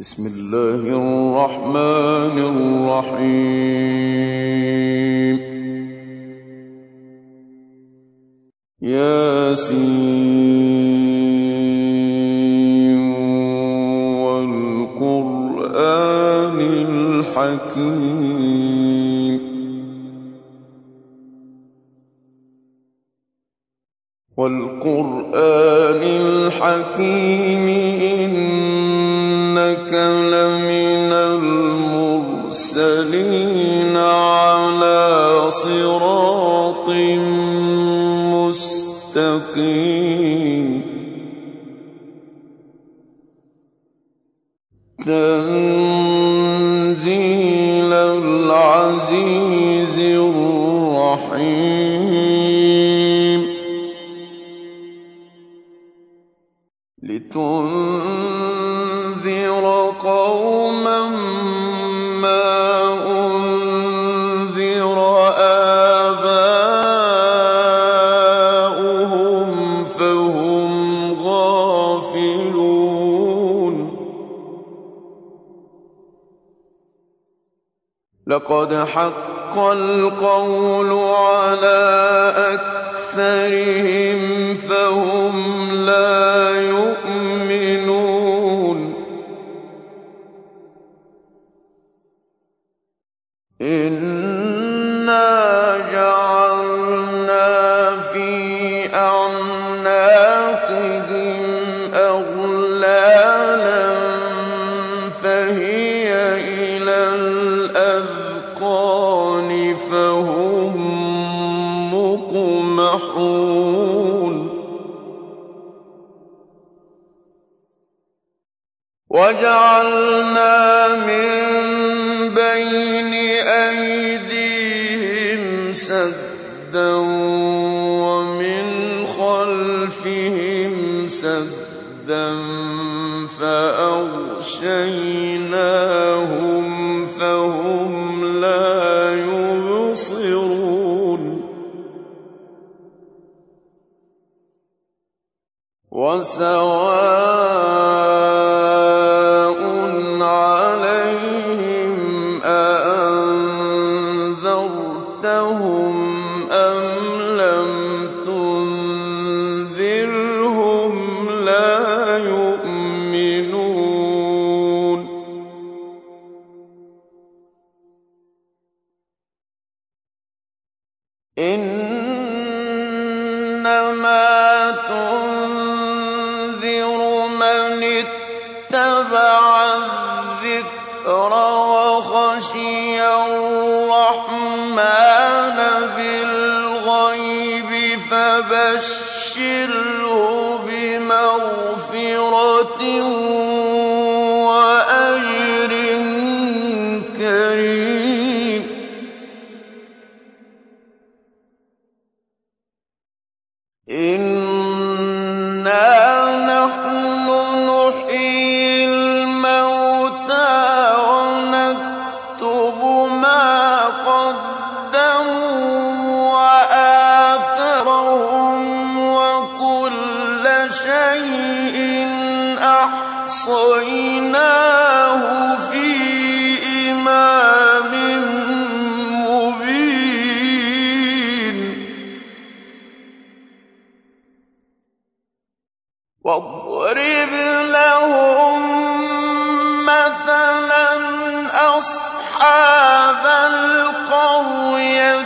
بسم الله الرحمن الرحيم. ياسين والقرآن الحكيم. والقرآن الحكيم إنك قوما ما أنذر آباؤهم فهم غافلون. لقد حق القول على أكثرهم فهم لا يؤمنون مقمحون وجعلنا من بين أيديهم سدا ومن خلفهم سدا فأغشيناهم وسواء مثلا أصحاب القرية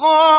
قَالُوا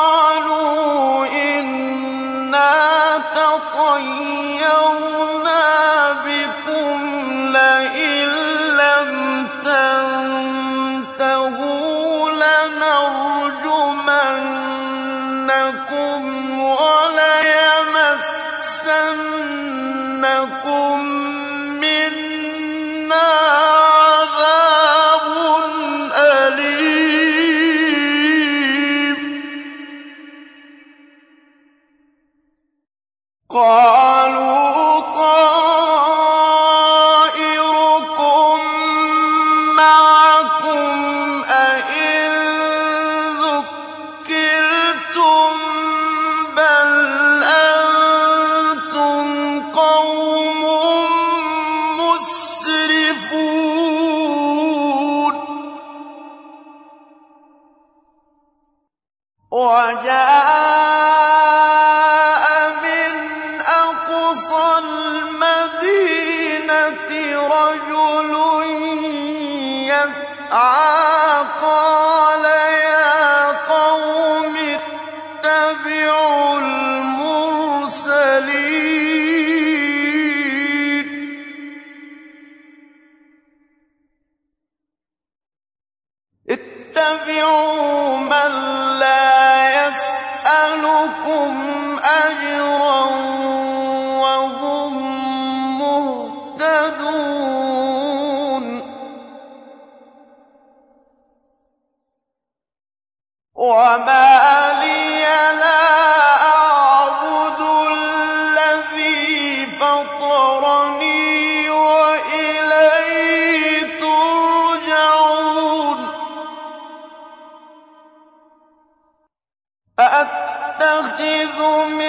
وَجَاءَ أَأَتَّخِذُ مِن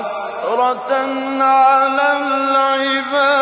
حَسْرَةً عَلَى الْعِبَادِ.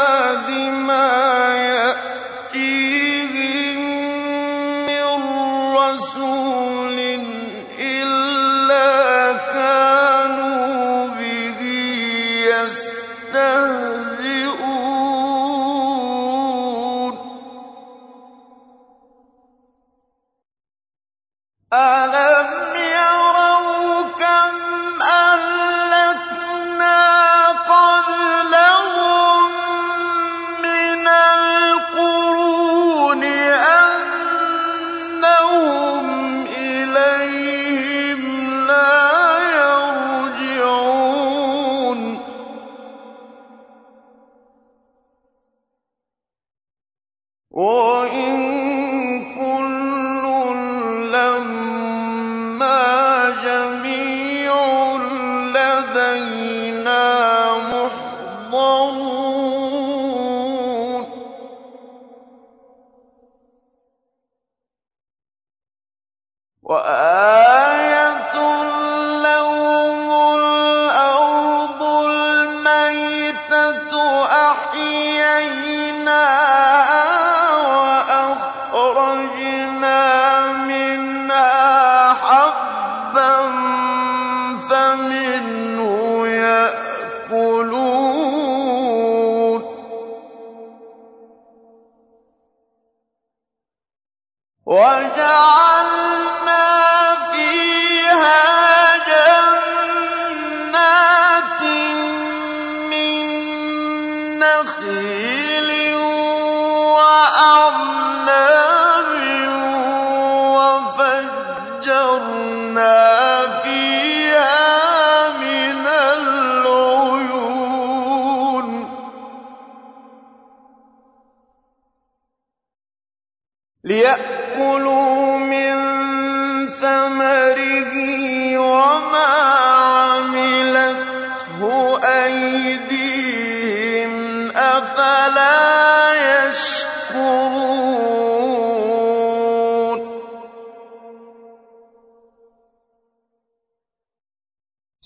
من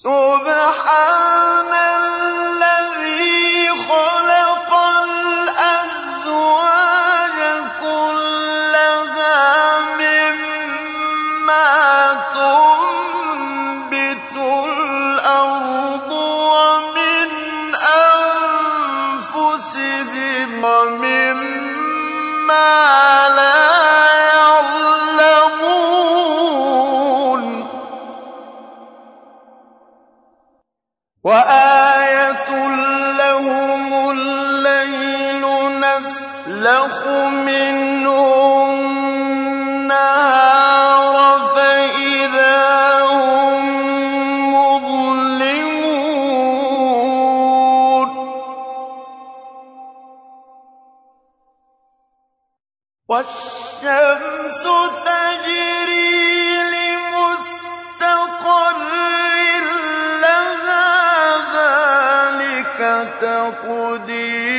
سبحان تقدير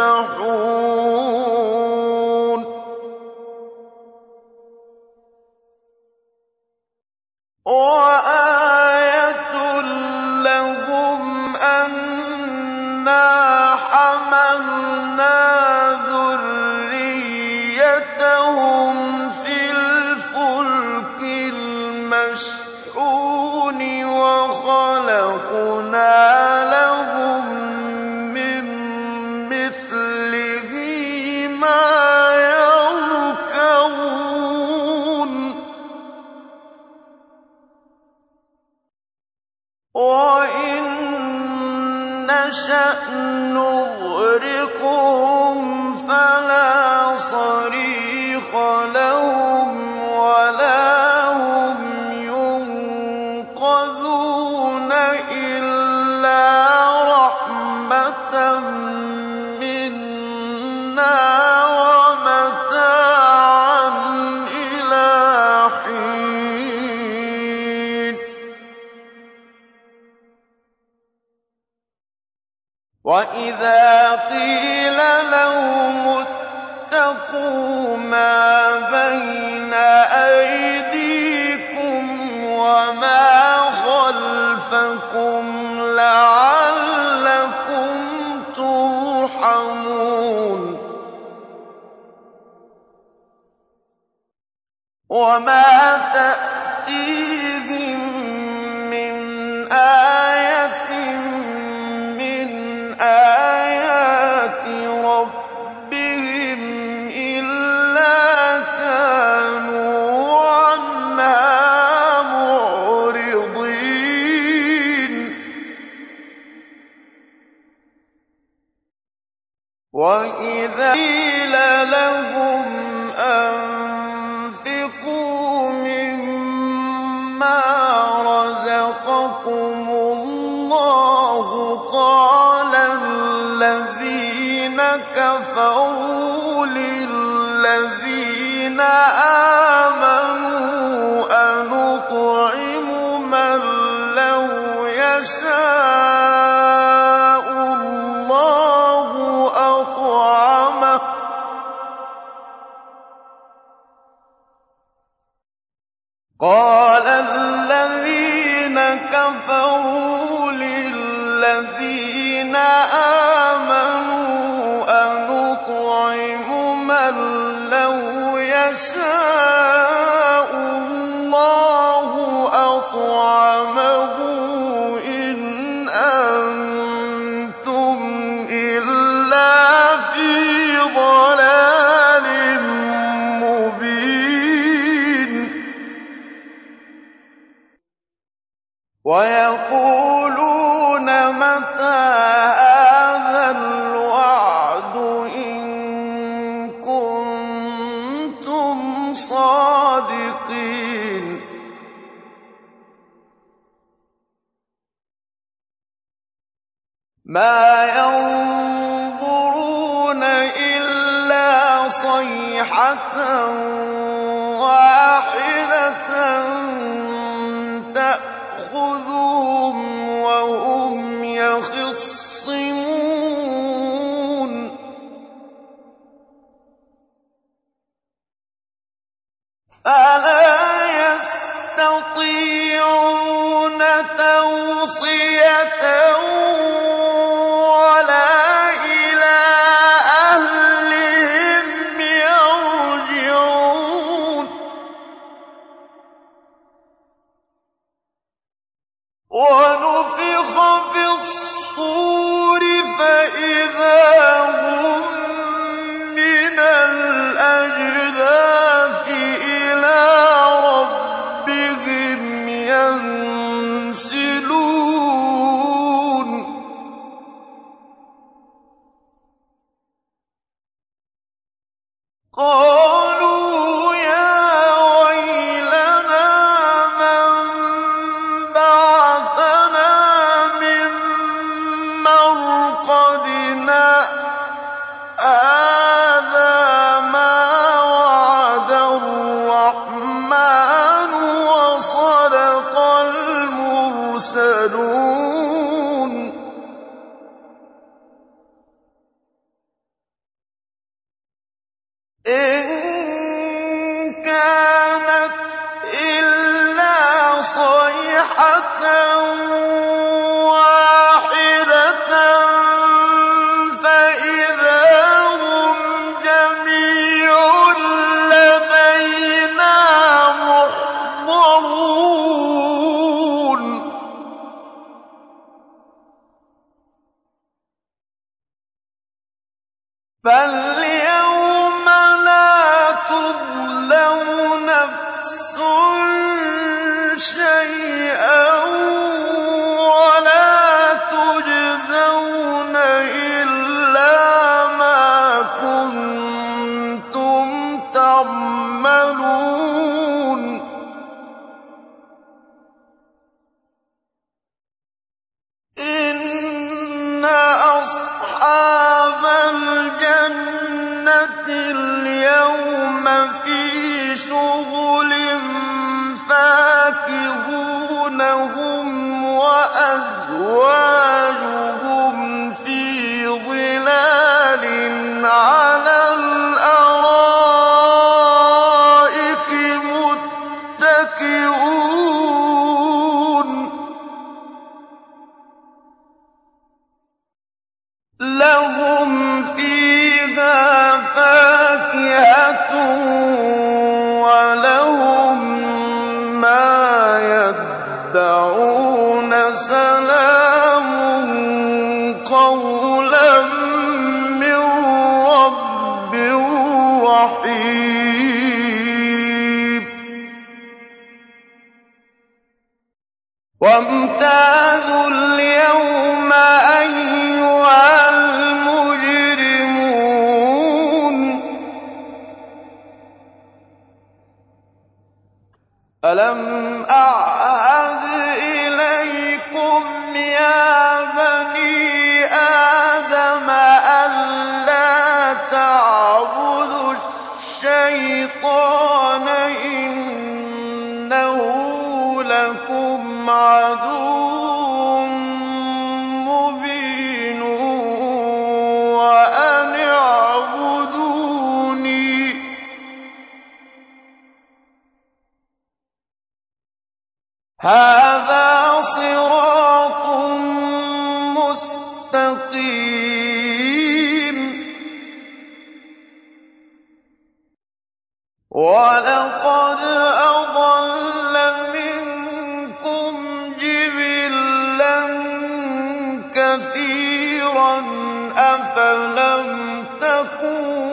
يسبحون وآية مَا وإذا قيل لهم أنفقوا مما رزقكم الله قال الذين كفروا للذين آمنوا أنطعم eh, اليوم هم وأزواجهم أَلَمْ أَعْهَدْ تَكُونُوا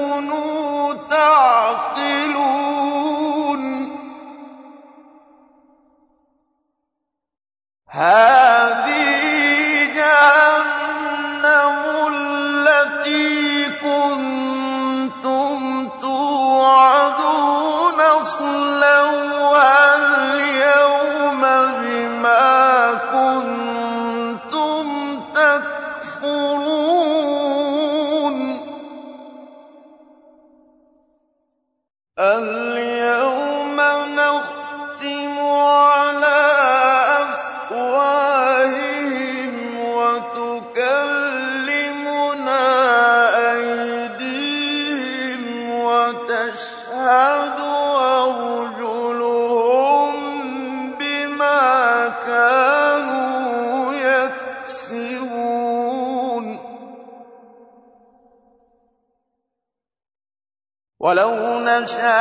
وَلَوْ نَشَاءُ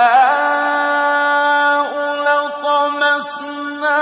لَطَمَسْنَا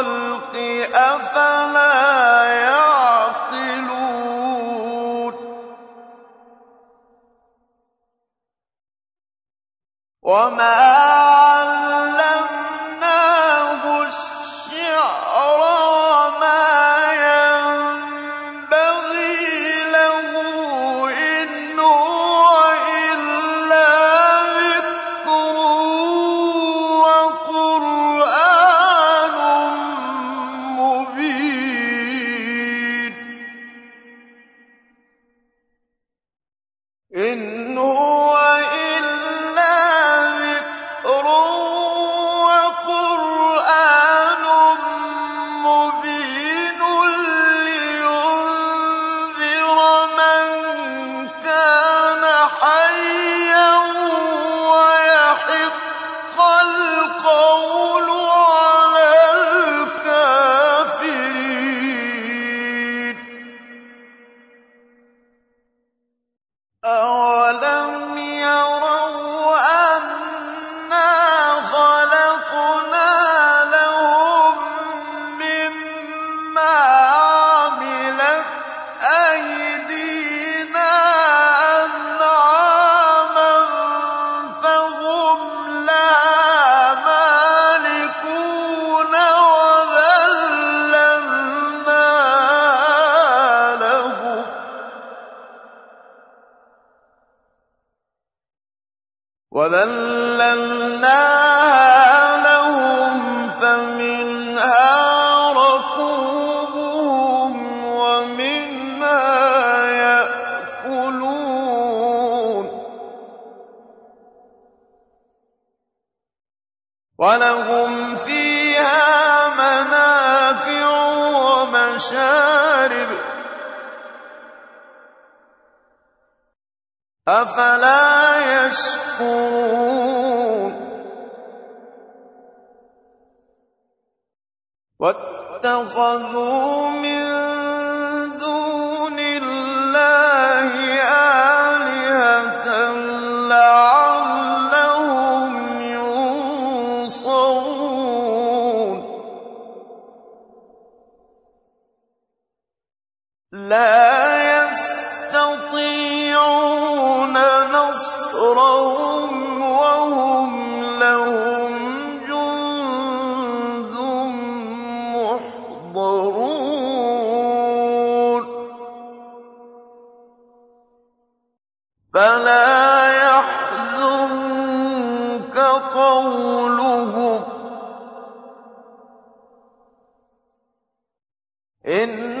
الْخَلْقِ ۖ أَفَلَا شارب أفلا يشكرون. واتخذوا من إِنَّا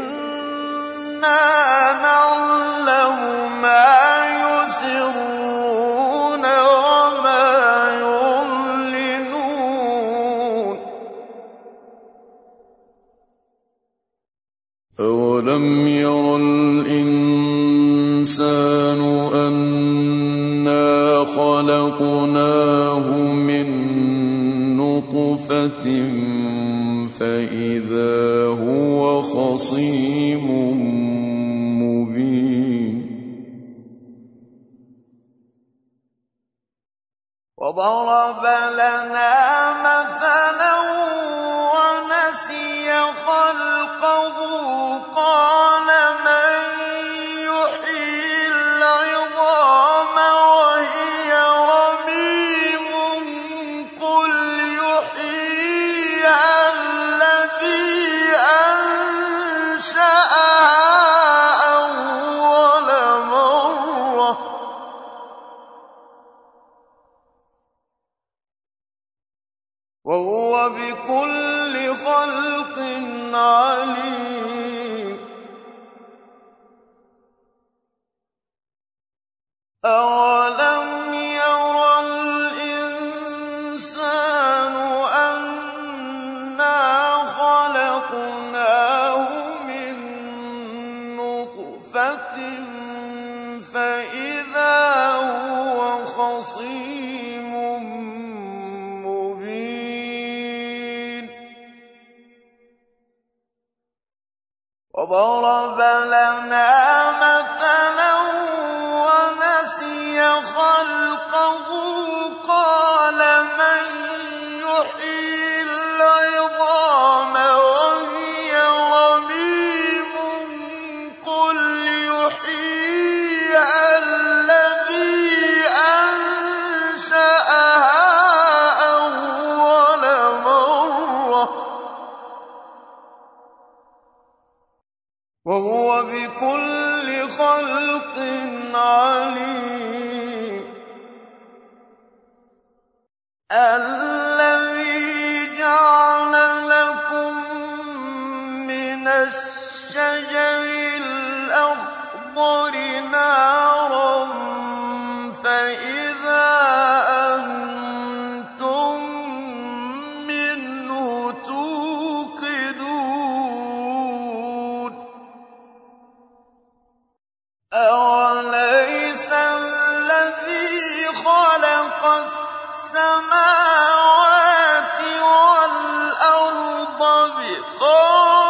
خَلْقٍ Oh!